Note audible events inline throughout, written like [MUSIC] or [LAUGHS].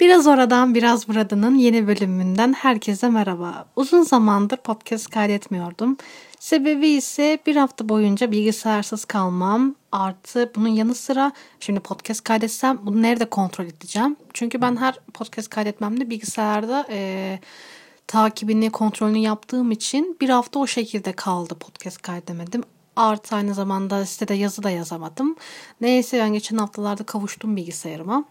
Biraz oradan biraz buradanın yeni bölümünden herkese merhaba. Uzun zamandır podcast kaydetmiyordum. Sebebi ise bir hafta boyunca bilgisayarsız kalmam. Artı bunun yanı sıra şimdi podcast kaydetsem bunu nerede kontrol edeceğim? Çünkü ben her podcast kaydetmemde bilgisayarda e, takibini, kontrolünü yaptığım için bir hafta o şekilde kaldı podcast kaydemedim. Artı aynı zamanda sitede yazı da yazamadım. Neyse ben geçen haftalarda kavuştum bilgisayarıma.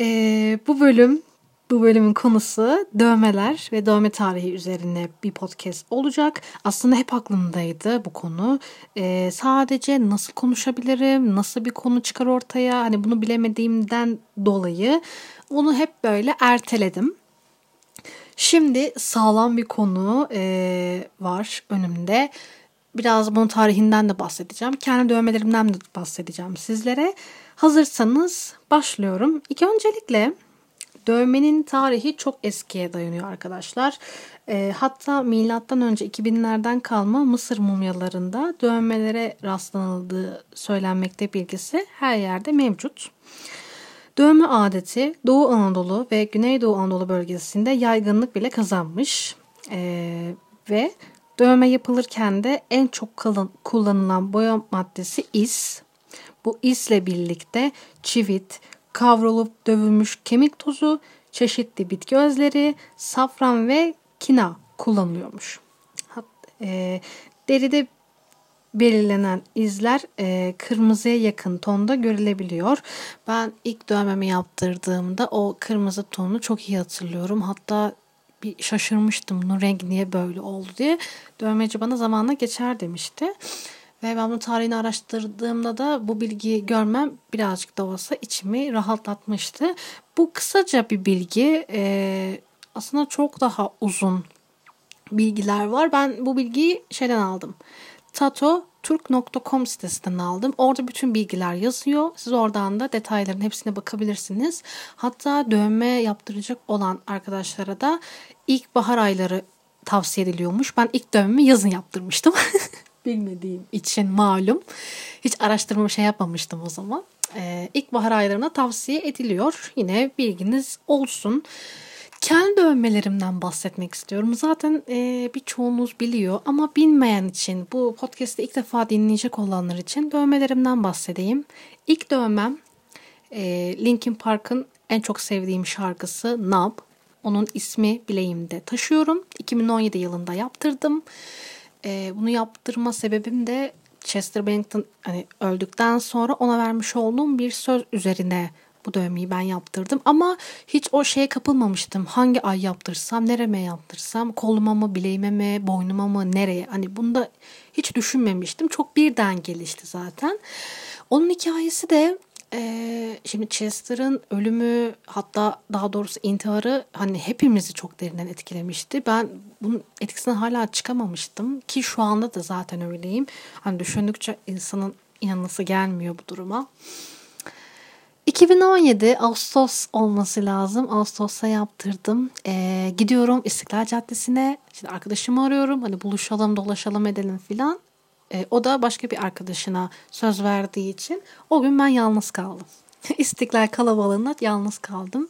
Ee, bu bölüm bu bölümün konusu dövmeler ve dövme tarihi üzerine bir podcast olacak. Aslında hep aklımdaydı bu konu. Ee, sadece nasıl konuşabilirim, nasıl bir konu çıkar ortaya hani bunu bilemediğimden dolayı onu hep böyle erteledim. Şimdi sağlam bir konu e, var önümde. Biraz bunun tarihinden de bahsedeceğim. Kendi dövmelerimden de bahsedeceğim sizlere. Hazırsanız başlıyorum. İlk öncelikle dövmenin tarihi çok eskiye dayanıyor arkadaşlar. E, hatta milattan önce 2000'lerden kalma Mısır mumyalarında dövmelere rastlanıldığı söylenmekte bilgisi her yerde mevcut. Dövme adeti Doğu Anadolu ve Güneydoğu Anadolu bölgesinde yaygınlık bile kazanmış. E, ve dövme yapılırken de en çok kullanılan boya maddesi is. Bu isle birlikte çivit, kavrulup dövülmüş kemik tozu, çeşitli bitki özleri, safran ve kina kullanılıyormuş. E, deride belirlenen izler e, kırmızıya yakın tonda görülebiliyor. Ben ilk dövmemi yaptırdığımda o kırmızı tonu çok iyi hatırlıyorum. Hatta bir şaşırmıştım bunun rengi niye böyle oldu diye. Dövmeci bana zamanla geçer demişti. Ve ben bu tarihini araştırdığımda da bu bilgiyi görmem birazcık da olsa içimi rahatlatmıştı. Bu kısaca bir bilgi. Ee, aslında çok daha uzun bilgiler var. Ben bu bilgiyi şeyden aldım. Tato.turk.com sitesinden aldım. Orada bütün bilgiler yazıyor. Siz oradan da detayların hepsine bakabilirsiniz. Hatta dövme yaptıracak olan arkadaşlara da ilkbahar ayları tavsiye ediliyormuş. Ben ilk dövmemi yazın yaptırmıştım. [LAUGHS] bilmediğim için malum. Hiç araştırma şey yapmamıştım o zaman. Ee, ilkbahar aylarına tavsiye ediliyor. Yine bilginiz olsun. Kendi dövmelerimden bahsetmek istiyorum. Zaten e, birçoğunuz biliyor ama bilmeyen için bu podcast'i ilk defa dinleyecek olanlar için dövmelerimden bahsedeyim. İlk dövmem e, Linkin Park'ın en çok sevdiğim şarkısı Nub. Onun ismi bileğimde taşıyorum. 2017 yılında yaptırdım. E, bunu yaptırma sebebim de Chester Bennington hani öldükten sonra ona vermiş olduğum bir söz üzerine bu dövmeyi ben yaptırdım ama hiç o şeye kapılmamıştım. Hangi ay yaptırsam, nereme yaptırsam, koluma mı, bileğime mi, boynuma mı, nereye? Hani bunda hiç düşünmemiştim. Çok birden gelişti zaten. Onun hikayesi de ee, şimdi Chester'ın ölümü hatta daha doğrusu intiharı hani hepimizi çok derinden etkilemişti. Ben bunun etkisinden hala çıkamamıştım ki şu anda da zaten öyleyim. Hani düşündükçe insanın inanması gelmiyor bu duruma. 2017 Ağustos olması lazım. Ağustos'ta yaptırdım. Ee, gidiyorum İstiklal Caddesi'ne. Şimdi arkadaşımı arıyorum. Hani buluşalım, dolaşalım edelim filan. E, o da başka bir arkadaşına söz verdiği için o gün ben yalnız kaldım. [LAUGHS] İstiklal kalabalığında yalnız kaldım.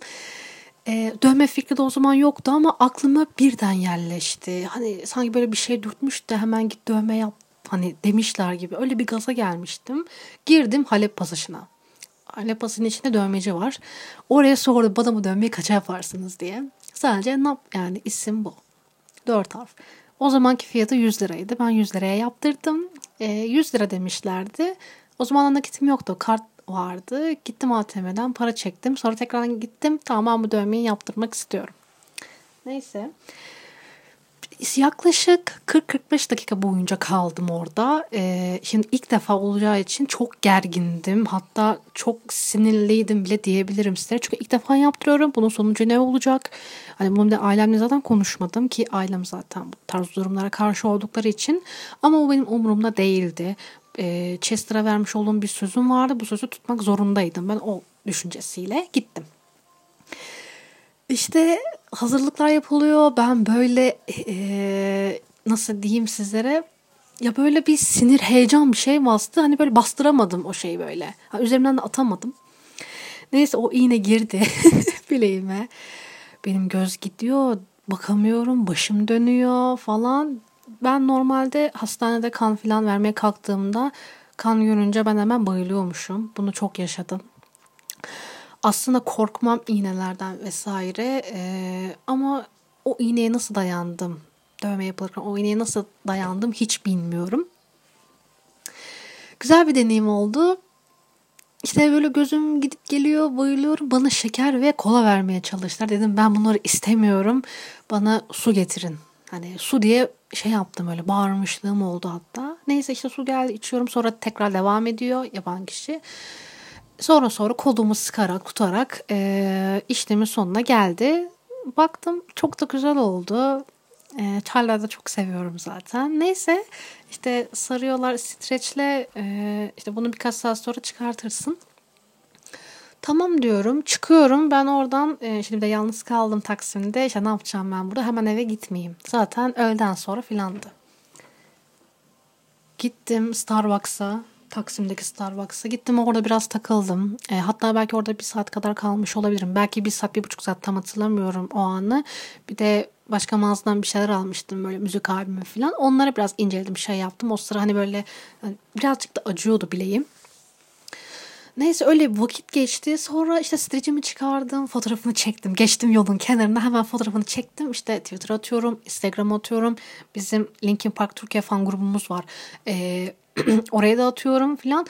E, dövme fikri de o zaman yoktu ama aklıma birden yerleşti. Hani sanki böyle bir şey dürtmüş de hemen git dövme yap hani demişler gibi. Öyle bir gaza gelmiştim. Girdim Halep pasajına. Halep pasajının içinde dövmeci var. Oraya sordu bana bu dövmeyi kaça yaparsınız diye. Sadece nap yani isim bu. Dört harf. O zamanki fiyatı 100 liraydı. Ben 100 liraya yaptırdım. E, ee, 100 lira demişlerdi. O zaman nakitim yoktu. Kart vardı. Gittim ATM'den para çektim. Sonra tekrar gittim. Tamam bu dövmeyi yaptırmak istiyorum. Neyse yaklaşık 40-45 dakika boyunca kaldım orada. Ee, şimdi ilk defa olacağı için çok gergindim. Hatta çok sinirliydim bile diyebilirim size. Çünkü ilk defa yaptırıyorum. Bunun sonucu ne olacak? Hani bunu da ailemle zaten konuşmadım ki ailem zaten bu tarz durumlara karşı oldukları için. Ama o benim umurumda değildi. Ee, Chester'a vermiş olduğum bir sözüm vardı. Bu sözü tutmak zorundaydım. Ben o düşüncesiyle gittim. İşte hazırlıklar yapılıyor. Ben böyle e, nasıl diyeyim sizlere ya böyle bir sinir heyecan bir şey bastı. Hani böyle bastıramadım o şeyi böyle. Ha, üzerimden de atamadım. Neyse o iğne girdi. [LAUGHS] bileğime. Benim göz gidiyor, bakamıyorum, başım dönüyor falan. Ben normalde hastanede kan falan vermeye kalktığımda kan görünce ben hemen bayılıyormuşum. Bunu çok yaşadım. Aslında korkmam iğnelerden vesaire ee, ama o iğneye nasıl dayandım? Dövme yapılırken o iğneye nasıl dayandım hiç bilmiyorum. Güzel bir deneyim oldu. İşte böyle gözüm gidip geliyor, bayılıyorum. Bana şeker ve kola vermeye çalıştılar. Dedim ben bunları istemiyorum. Bana su getirin. Hani su diye şey yaptım öyle bağırmışlığım oldu hatta. Neyse işte su geldi içiyorum sonra tekrar devam ediyor yaban kişi. Sonra sonra kolumu sıkarak tutarak e, işlemin sonuna geldi. Baktım çok da güzel oldu. E, çayları da çok seviyorum zaten. Neyse işte sarıyorlar streçle e, işte bunu birkaç saat sonra çıkartırsın. Tamam diyorum çıkıyorum ben oradan e, şimdi de yalnız kaldım Taksim'de işte ne yapacağım ben burada hemen eve gitmeyeyim. Zaten öğleden sonra filandı. Gittim Starbucks'a Taksim'deki Starbucks'a gittim orada biraz takıldım. E, hatta belki orada bir saat kadar kalmış olabilirim. Belki bir saat bir buçuk saat tam hatırlamıyorum o anı. Bir de başka mağazadan bir şeyler almıştım böyle müzik albümü falan. Onlara biraz inceledim şey yaptım. O sıra hani böyle hani birazcık da acıyordu bileğim. Neyse öyle vakit geçti. Sonra işte streçimi çıkardım. Fotoğrafını çektim. Geçtim yolun kenarında hemen fotoğrafını çektim. İşte Twitter atıyorum. Instagram atıyorum. Bizim Linkin Park Türkiye fan grubumuz var. Ee, [CLEARS THROAT] oraya da atıyorum falan.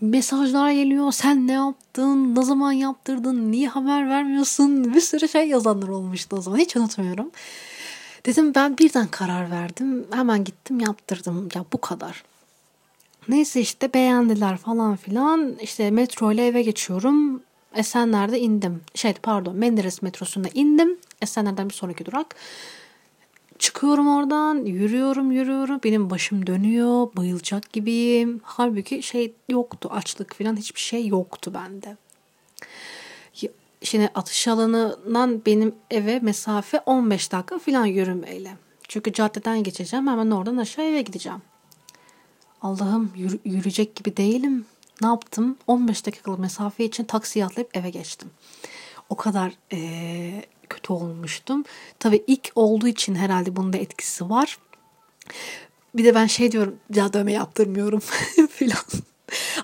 Mesajlar geliyor. Sen ne yaptın? Ne zaman yaptırdın? Niye haber vermiyorsun? Bir sürü şey yazanlar olmuştu o zaman. Hiç unutmuyorum. Dedim ben birden karar verdim. Hemen gittim yaptırdım. Ya bu kadar. Neyse işte beğendiler falan filan. İşte metro ile eve geçiyorum. Esenler'de indim. Şey pardon Menderes metrosunda indim. Esenler'den bir sonraki durak. Çıkıyorum oradan yürüyorum yürüyorum benim başım dönüyor bayılacak gibiyim. Halbuki şey yoktu açlık falan hiçbir şey yoktu bende. Şimdi atış alanından benim eve mesafe 15 dakika falan yürümeyle. Çünkü caddeden geçeceğim hemen oradan aşağı eve gideceğim. Allah'ım yürü, yürüyecek gibi değilim. Ne yaptım? 15 dakikalık mesafe için taksiye atlayıp eve geçtim. O kadar ee, kötü olmuştum. Tabii ilk olduğu için herhalde bunun da etkisi var. Bir de ben şey diyorum ya dövme yaptırmıyorum [LAUGHS] filan.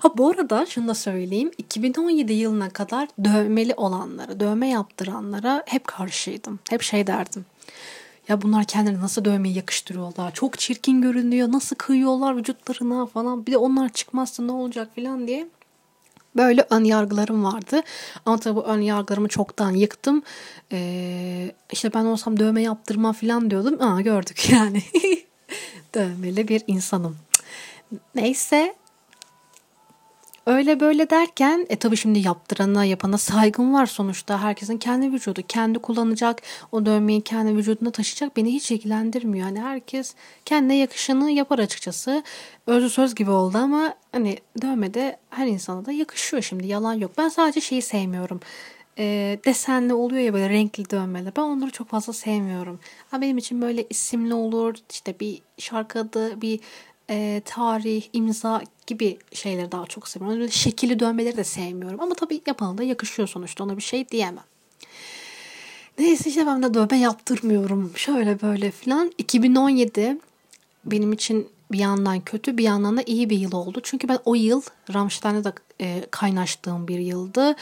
Ha bu arada şunu da söyleyeyim. 2017 yılına kadar dövmeli olanlara, dövme yaptıranlara hep karşıydım. Hep şey derdim. Ya bunlar kendilerine nasıl dövmeyi yakıştırıyorlar? Çok çirkin görünüyor. Nasıl kıyıyorlar vücutlarına falan. Bir de onlar çıkmazsa ne olacak falan diye. Böyle ön yargılarım vardı. Ama tabii bu ön yargılarımı çoktan yıktım. Ee, işte ben olsam dövme yaptırma falan diyordum. Aa gördük [LAUGHS] yani. Dövmeli bir insanım. Neyse Öyle böyle derken e tabii şimdi yaptırana yapana saygım var sonuçta. Herkesin kendi vücudu. Kendi kullanacak. O dövmeyi kendi vücuduna taşıyacak. Beni hiç ilgilendirmiyor. Yani herkes kendine yakışanı yapar açıkçası. Özü söz gibi oldu ama hani dövme de her insana da yakışıyor şimdi. Yalan yok. Ben sadece şeyi sevmiyorum. E, desenli oluyor ya böyle renkli dövmeler. Ben onları çok fazla sevmiyorum. Ha, benim için böyle isimli olur. işte bir şarkı adı, bir e, tarih, imza gibi şeyleri daha çok seviyorum. Öyle şekilli dönmeleri de sevmiyorum. Ama tabii yapana da yakışıyor sonuçta. Ona bir şey diyemem. Neyse işte ben de dövme yaptırmıyorum. Şöyle böyle filan. 2017 benim için bir yandan kötü bir yandan da iyi bir yıl oldu. Çünkü ben o yıl Rammstein'e de e, kaynaştığım bir yıldı.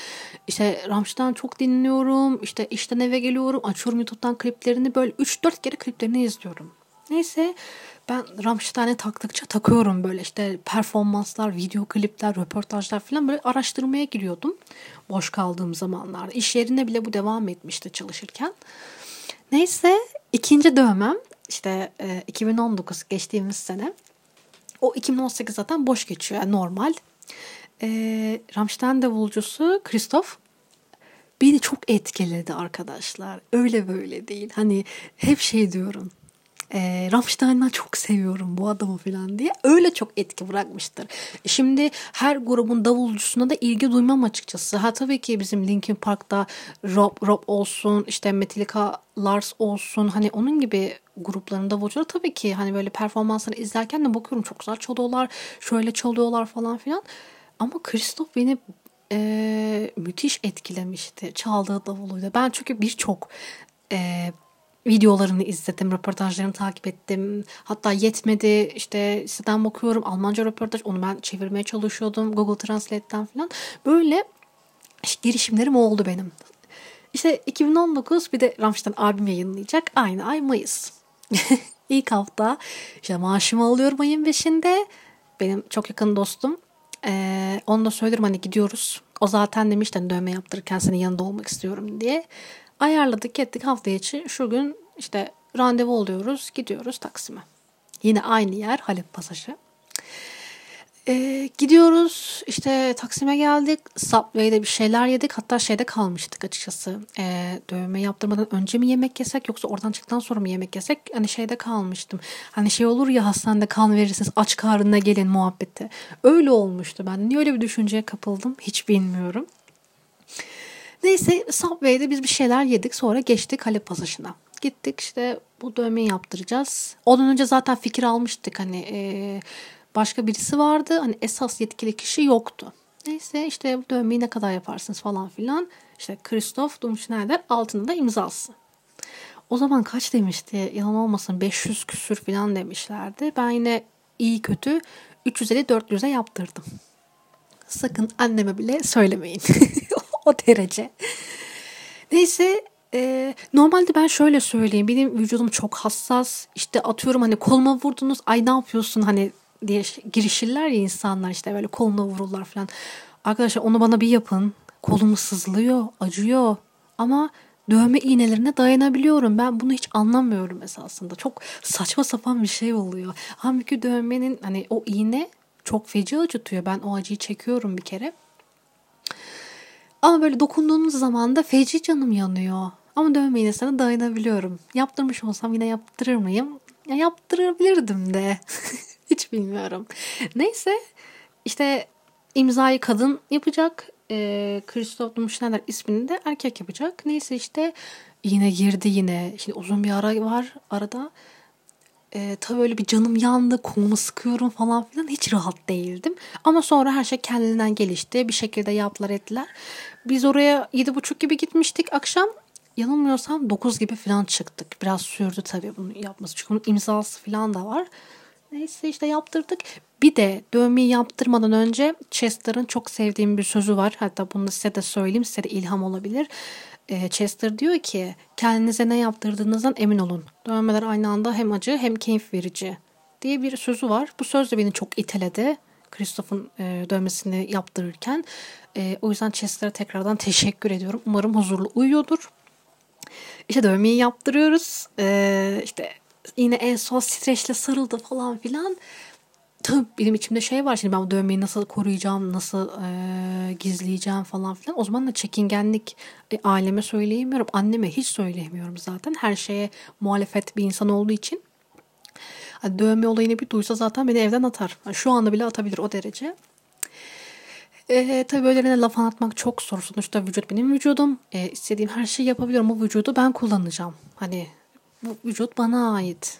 İşte Rammstein çok dinliyorum. İşte işten eve geliyorum. Açıyorum YouTube'dan kliplerini. Böyle 3-4 kere kliplerini izliyorum. Neyse ben Rammstein'e taktıkça takıyorum böyle işte performanslar, video klipler, röportajlar falan böyle araştırmaya giriyordum boş kaldığım zamanlarda. İş yerinde bile bu devam etmişti çalışırken. Neyse ikinci dövmem işte e, 2019 geçtiğimiz sene. O 2018 zaten boş geçiyor yani normal. E, Rammstein davulcusu Christoph beni çok etkiledi arkadaşlar. Öyle böyle değil. Hani hep şey diyorum e, Rammstein'dan çok seviyorum bu adamı falan diye öyle çok etki bırakmıştır. Şimdi her grubun davulcusuna da ilgi duymam açıkçası. Ha tabii ki bizim Linkin Park'ta Rob, Rob olsun işte Metallica Lars olsun hani onun gibi grupların davulcuları tabii ki hani böyle performansları izlerken de bakıyorum çok güzel çalıyorlar şöyle çalıyorlar falan filan. Ama Christoph beni e, müthiş etkilemişti çaldığı davuluyla. Ben çünkü birçok e, videolarını izledim, röportajlarını takip ettim. Hatta yetmedi işte siteden bakıyorum Almanca röportaj onu ben çevirmeye çalışıyordum Google Translate'ten falan. Böyle girişimlerim oldu benim. İşte 2019 bir de Rammstein albüm yayınlayacak. Aynı ay Mayıs. [LAUGHS] İlk hafta işte maaşımı alıyorum ayın 5'inde. Benim çok yakın dostum. Ee, onu da söylerim hani gidiyoruz. O zaten demişti hani dövme yaptırırken senin yanında olmak istiyorum diye. Ayarladık ettik hafta içi. Şu gün işte randevu oluyoruz. Gidiyoruz Taksim'e. Yine aynı yer Halep Pasajı. Ee, gidiyoruz işte Taksim'e geldik. Subway'de bir şeyler yedik. Hatta şeyde kalmıştık açıkçası. Ee, dövme yaptırmadan önce mi yemek yesek yoksa oradan çıktıktan sonra mı yemek yesek? Hani şeyde kalmıştım. Hani şey olur ya hastanede kan verirsiniz aç karnına gelin muhabbeti. Öyle olmuştu ben. Niye öyle bir düşünceye kapıldım hiç bilmiyorum. Neyse Subway'de biz bir şeyler yedik sonra geçtik Halep Pasajı'na. Gittik işte bu dövmeyi yaptıracağız. Ondan önce zaten fikir almıştık hani e, başka birisi vardı. Hani esas yetkili kişi yoktu. Neyse işte bu dövmeyi ne kadar yaparsınız falan filan. İşte Christoph Dumschneider altında da imzası. O zaman kaç demişti? Yalan olmasın 500 küsür falan demişlerdi. Ben yine iyi kötü 350-400'e yaptırdım. Sakın anneme bile söylemeyin. [LAUGHS] o derece. Neyse e, normalde ben şöyle söyleyeyim. Benim vücudum çok hassas. İşte atıyorum hani koluma vurdunuz. Ay ne yapıyorsun hani diye girişirler ya insanlar işte böyle koluna vururlar falan. Arkadaşlar onu bana bir yapın. Kolum sızlıyor, acıyor. Ama dövme iğnelerine dayanabiliyorum. Ben bunu hiç anlamıyorum esasında. Çok saçma sapan bir şey oluyor. Halbuki dövmenin hani o iğne çok feci acıtıyor. Ben o acıyı çekiyorum bir kere. Ama böyle dokunduğunuz zaman da feci canım yanıyor. Ama dövme iğnesine dayanabiliyorum. Yaptırmış olsam yine yaptırır mıyım? Ya yaptırabilirdim de. [LAUGHS] Hiç bilmiyorum. Neyse işte imzayı kadın yapacak. E, Christoph Schneider ismini de erkek yapacak. Neyse işte yine girdi yine. Şimdi uzun bir ara var arada. E, tabii öyle bir canım yandı, kolumu sıkıyorum falan filan. Hiç rahat değildim. Ama sonra her şey kendinden gelişti. Bir şekilde yaptılar ettiler. Biz oraya yedi buçuk gibi gitmiştik akşam. Yanılmıyorsam dokuz gibi falan çıktık. Biraz sürdü tabii bunu yapması. Çünkü onun imzası falan da var. Neyse işte yaptırdık. Bir de dövmeyi yaptırmadan önce Chester'ın çok sevdiğim bir sözü var. Hatta bunu size de söyleyeyim. Size de ilham olabilir. Ee, Chester diyor ki kendinize ne yaptırdığınızdan emin olun. Dövmeler aynı anda hem acı hem keyif verici diye bir sözü var. Bu söz de beni çok iteledi. Christoph'un e, dövmesini yaptırırken. E, o yüzden Chester'a tekrardan teşekkür ediyorum. Umarım huzurlu uyuyordur. İşte dövmeyi yaptırıyoruz. E, işte yine en son streçle sarıldı falan filan. Tabii benim içimde şey var şimdi ben bu dövmeyi nasıl koruyacağım, nasıl e, gizleyeceğim falan filan. O zaman da çekingenlik e, aileme söyleyemiyorum. Anneme hiç söyleyemiyorum zaten. Her şeye muhalefet bir insan olduğu için. Hani dövme olayını bir duysa zaten beni evden atar. Yani şu anda bile atabilir o derece. E, tabii böylelerine laf anlatmak çok zor. Sonuçta vücut benim vücudum. E, istediğim her şeyi yapabiliyorum. O vücudu ben kullanacağım. Hani bu vücut bana ait.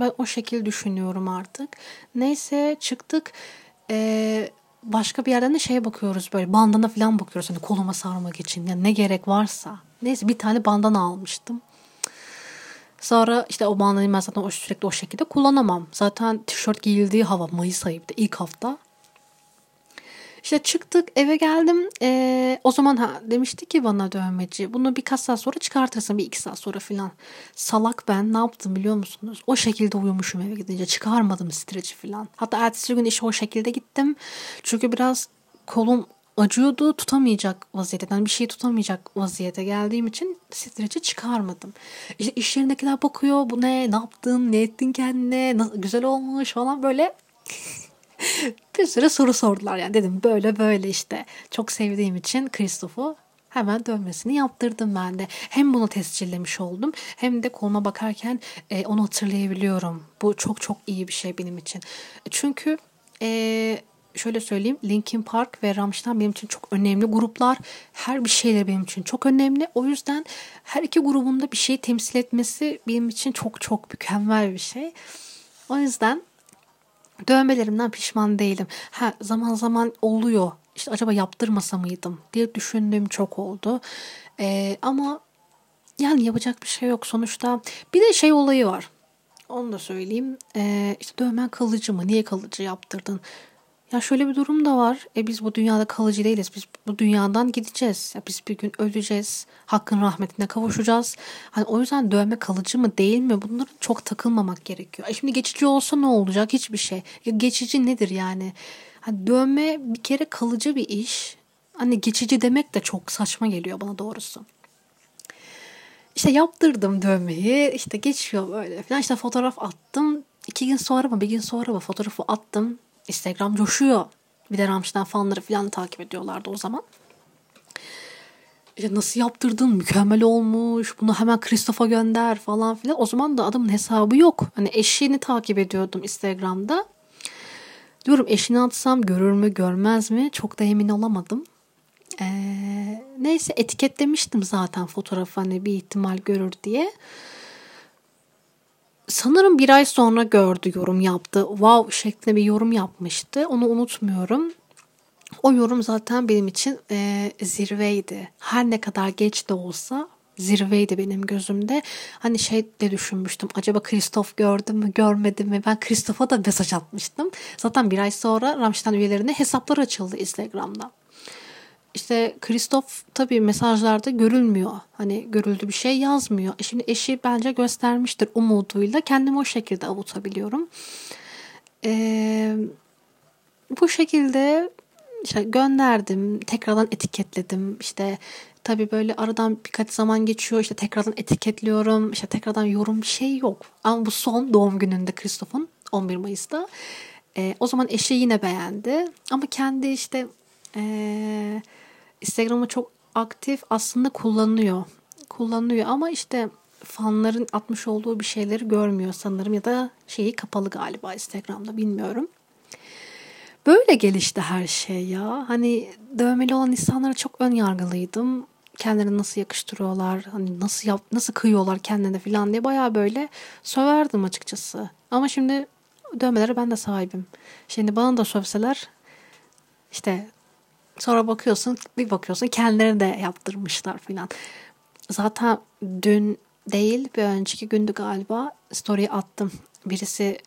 Ben o şekilde düşünüyorum artık. Neyse çıktık. Ee, başka bir yerden de şeye bakıyoruz böyle bandana falan bakıyoruz hani koluma sarmak için. Yani ne gerek varsa. Neyse bir tane bandana almıştım. Sonra işte o bandanayı ben zaten o sürekli o şekilde kullanamam. Zaten tişört giyildiği hava Mayıs ayıydı ilk hafta. İşte çıktık eve geldim. Ee, o zaman ha demişti ki bana dövmeci bunu birkaç saat sonra çıkartırsın bir iki saat sonra filan. Salak ben ne yaptım biliyor musunuz? O şekilde uyumuşum eve gidince çıkarmadım streci filan. Hatta ertesi gün işe o şekilde gittim. Çünkü biraz kolum acıyordu tutamayacak vaziyette. Yani bir şey tutamayacak vaziyete geldiğim için streci çıkarmadım. İşte iş yerindekiler bakıyor bu ne ne yaptın ne ettin kendine nasıl, güzel olmuş falan böyle [LAUGHS] bir sürü soru sordular yani dedim böyle böyle işte çok sevdiğim için Kristoff'u hemen dövmesini yaptırdım ben de. Hem bunu tescillemiş oldum hem de koluma bakarken e, onu hatırlayabiliyorum. Bu çok çok iyi bir şey benim için. Çünkü e, şöyle söyleyeyim Linkin Park ve Rammstein benim için çok önemli gruplar. Her bir şeyler benim için çok önemli. O yüzden her iki grubunda bir şey temsil etmesi benim için çok çok mükemmel bir şey. O yüzden Dövmelerimden pişman değilim. Ha zaman zaman oluyor işte acaba yaptırmasa mıydım diye düşündüğüm çok oldu. Ee, ama yani yapacak bir şey yok sonuçta. Bir de şey olayı var. Onu da söyleyeyim. Ee, işte dövmen kalıcı mı? Niye kalıcı yaptırdın? Ya şöyle bir durum da var. E biz bu dünyada kalıcı değiliz. Biz bu dünyadan gideceğiz. Ya biz bir gün öleceğiz. Hakkın rahmetine kavuşacağız. Hani o yüzden dövme kalıcı mı değil mi? Bunlara çok takılmamak gerekiyor. E şimdi geçici olsa ne olacak? Hiçbir şey. Ya geçici nedir yani? Hani dövme bir kere kalıcı bir iş. Hani geçici demek de çok saçma geliyor bana doğrusu. İşte yaptırdım dövmeyi. İşte geçiyor böyle falan. İşte fotoğraf attım. İki gün sonra mı bir gün sonra mı fotoğrafı attım. Instagram coşuyor. Bir de Rammstein fanları falan takip ediyorlardı o zaman. İşte nasıl yaptırdın mükemmel olmuş bunu hemen Kristof'a gönder falan filan. O zaman da adamın hesabı yok. Hani eşini takip ediyordum Instagram'da. Diyorum eşini atsam görür mü görmez mi çok da emin olamadım. Ee, neyse etiketlemiştim zaten fotoğrafı hani bir ihtimal görür diye. Sanırım bir ay sonra gördü yorum yaptı. Wow şeklinde bir yorum yapmıştı. Onu unutmuyorum. O yorum zaten benim için e, zirveydi. Her ne kadar geç de olsa zirveydi benim gözümde. Hani şey de düşünmüştüm. Acaba Kristof gördü mü görmedi mi? Ben Kristof'a da mesaj atmıştım. Zaten bir ay sonra Rammstein üyelerine hesaplar açıldı Instagram'da. İşte Kristof tabii mesajlarda görülmüyor. Hani görüldü bir şey yazmıyor. E şimdi eşi bence göstermiştir umuduyla. Kendimi o şekilde avutabiliyorum. Ee, bu şekilde işte gönderdim. Tekrardan etiketledim. İşte tabii böyle aradan birkaç zaman geçiyor. İşte tekrardan etiketliyorum. İşte tekrardan yorum bir şey yok. Ama bu son doğum gününde Kristof'un 11 Mayıs'ta. Ee, o zaman eşi yine beğendi. Ama kendi işte eee Instagram'ı çok aktif aslında kullanıyor. Kullanıyor ama işte fanların atmış olduğu bir şeyleri görmüyor sanırım ya da şeyi kapalı galiba Instagram'da bilmiyorum. Böyle gelişti her şey ya. Hani dövmeli olan insanlara çok ön yargılıydım. Kendilerini nasıl yakıştırıyorlar, hani nasıl yap, nasıl kıyıyorlar kendine falan diye bayağı böyle söverdim açıkçası. Ama şimdi dövmelere ben de sahibim. Şimdi bana da sövseler işte Sonra bakıyorsun bir bakıyorsun kendileri de yaptırmışlar filan. Zaten dün değil bir önceki gündü galiba story attım. Birisi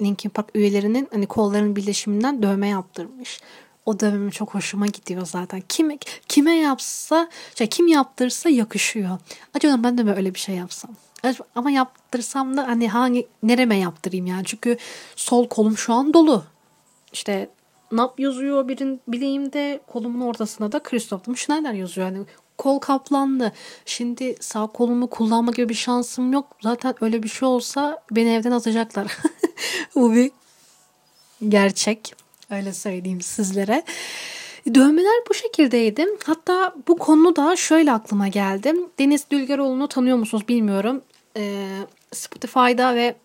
Linkin Park üyelerinin hani kolların birleşiminden dövme yaptırmış. O dövme çok hoşuma gidiyor zaten. Kime kime yapsa, şey kim yaptırsa yakışıyor. Acaba ben de böyle bir şey yapsam. Ama yaptırsam da hani hangi nereme yaptırayım yani. Çünkü sol kolum şu an dolu. İşte Nap yazıyor birin bileğimde kolumun ortasında da Christoph Schneider yazıyor. Yani kol kaplandı. Şimdi sağ kolumu kullanma gibi bir şansım yok. Zaten öyle bir şey olsa beni evden atacaklar. [LAUGHS] Bu bir gerçek. Öyle söyleyeyim sizlere. Dövmeler bu şekildeydi. Hatta bu konu da şöyle aklıma geldi. Deniz Dülgeroğlu'nu tanıyor musunuz bilmiyorum. Ee, Spotify'da ve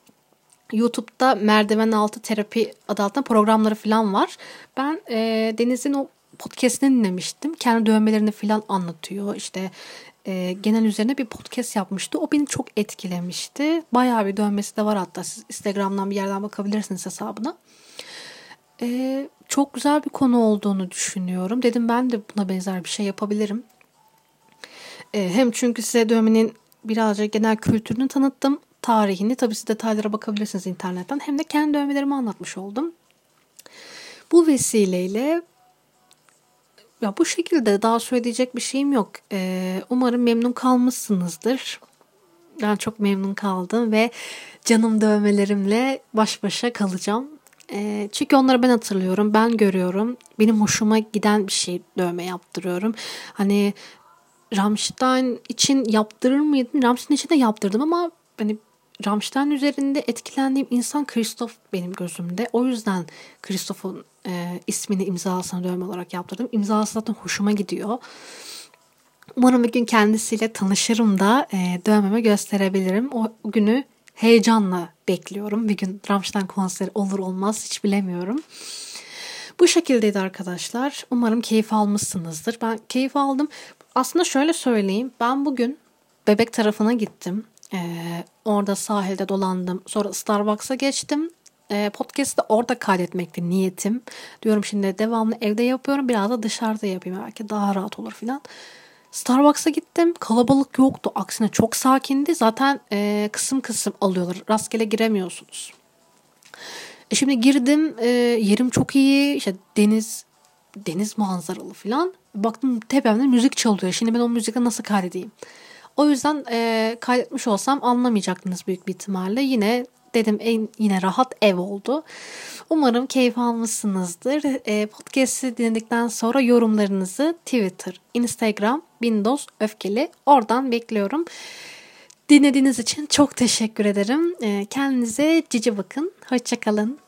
YouTube'da merdiven altı terapi adı altında programları falan var. Ben e, Deniz'in o podcastini dinlemiştim. Kendi dövmelerini falan anlatıyor. İşte e, genel üzerine bir podcast yapmıştı. O beni çok etkilemişti. Bayağı bir dövmesi de var hatta. Siz Instagram'dan bir yerden bakabilirsiniz hesabına. E, çok güzel bir konu olduğunu düşünüyorum. Dedim ben de buna benzer bir şey yapabilirim. E, hem çünkü size dövmenin birazcık genel kültürünü tanıttım tarihini tabii siz detaylara bakabilirsiniz internetten. Hem de kendi dövmelerimi anlatmış oldum. Bu vesileyle ya bu şekilde daha söyleyecek bir şeyim yok. Ee, umarım memnun kalmışsınızdır. Ben çok memnun kaldım ve canım dövmelerimle baş başa kalacağım. E, çünkü onları ben hatırlıyorum, ben görüyorum. Benim hoşuma giden bir şey dövme yaptırıyorum. Hani Rammstein için yaptırır mıydım? Rammstein için de yaptırdım ama hani Rammstein üzerinde etkilendiğim insan Christoph benim gözümde. O yüzden Christoph'un e, ismini imzasına dövme olarak yaptırdım. İmzası zaten hoşuma gidiyor. Umarım bir gün kendisiyle tanışırım da e, dövmeme gösterebilirim. O günü heyecanla bekliyorum. Bir gün Rammstein konseri olur olmaz hiç bilemiyorum. Bu şekildeydi arkadaşlar. Umarım keyif almışsınızdır. Ben keyif aldım. Aslında şöyle söyleyeyim. Ben bugün bebek tarafına gittim. Ee, orada sahilde dolandım. Sonra Starbucks'a geçtim. E, podcast'ı orada kaydetmekti niyetim. Diyorum şimdi devamlı evde yapıyorum. Biraz da dışarıda yapayım. Belki daha rahat olur filan. Starbucks'a gittim. Kalabalık yoktu. Aksine çok sakindi. Zaten e, kısım kısım alıyorlar. Rastgele giremiyorsunuz. E şimdi girdim. E, yerim çok iyi. İşte deniz deniz manzaralı falan. Baktım tepemde müzik çalıyor. Şimdi ben o müzikle nasıl kaydedeyim? O yüzden e, kaydetmiş olsam anlamayacaktınız büyük bir ihtimalle. Yine dedim en yine rahat ev oldu. Umarım keyif almışsınızdır. E, podcast'i dinledikten sonra yorumlarınızı Twitter, Instagram, Windows Öfkeli oradan bekliyorum. Dinlediğiniz için çok teşekkür ederim. E, kendinize cici bakın. Hoşçakalın.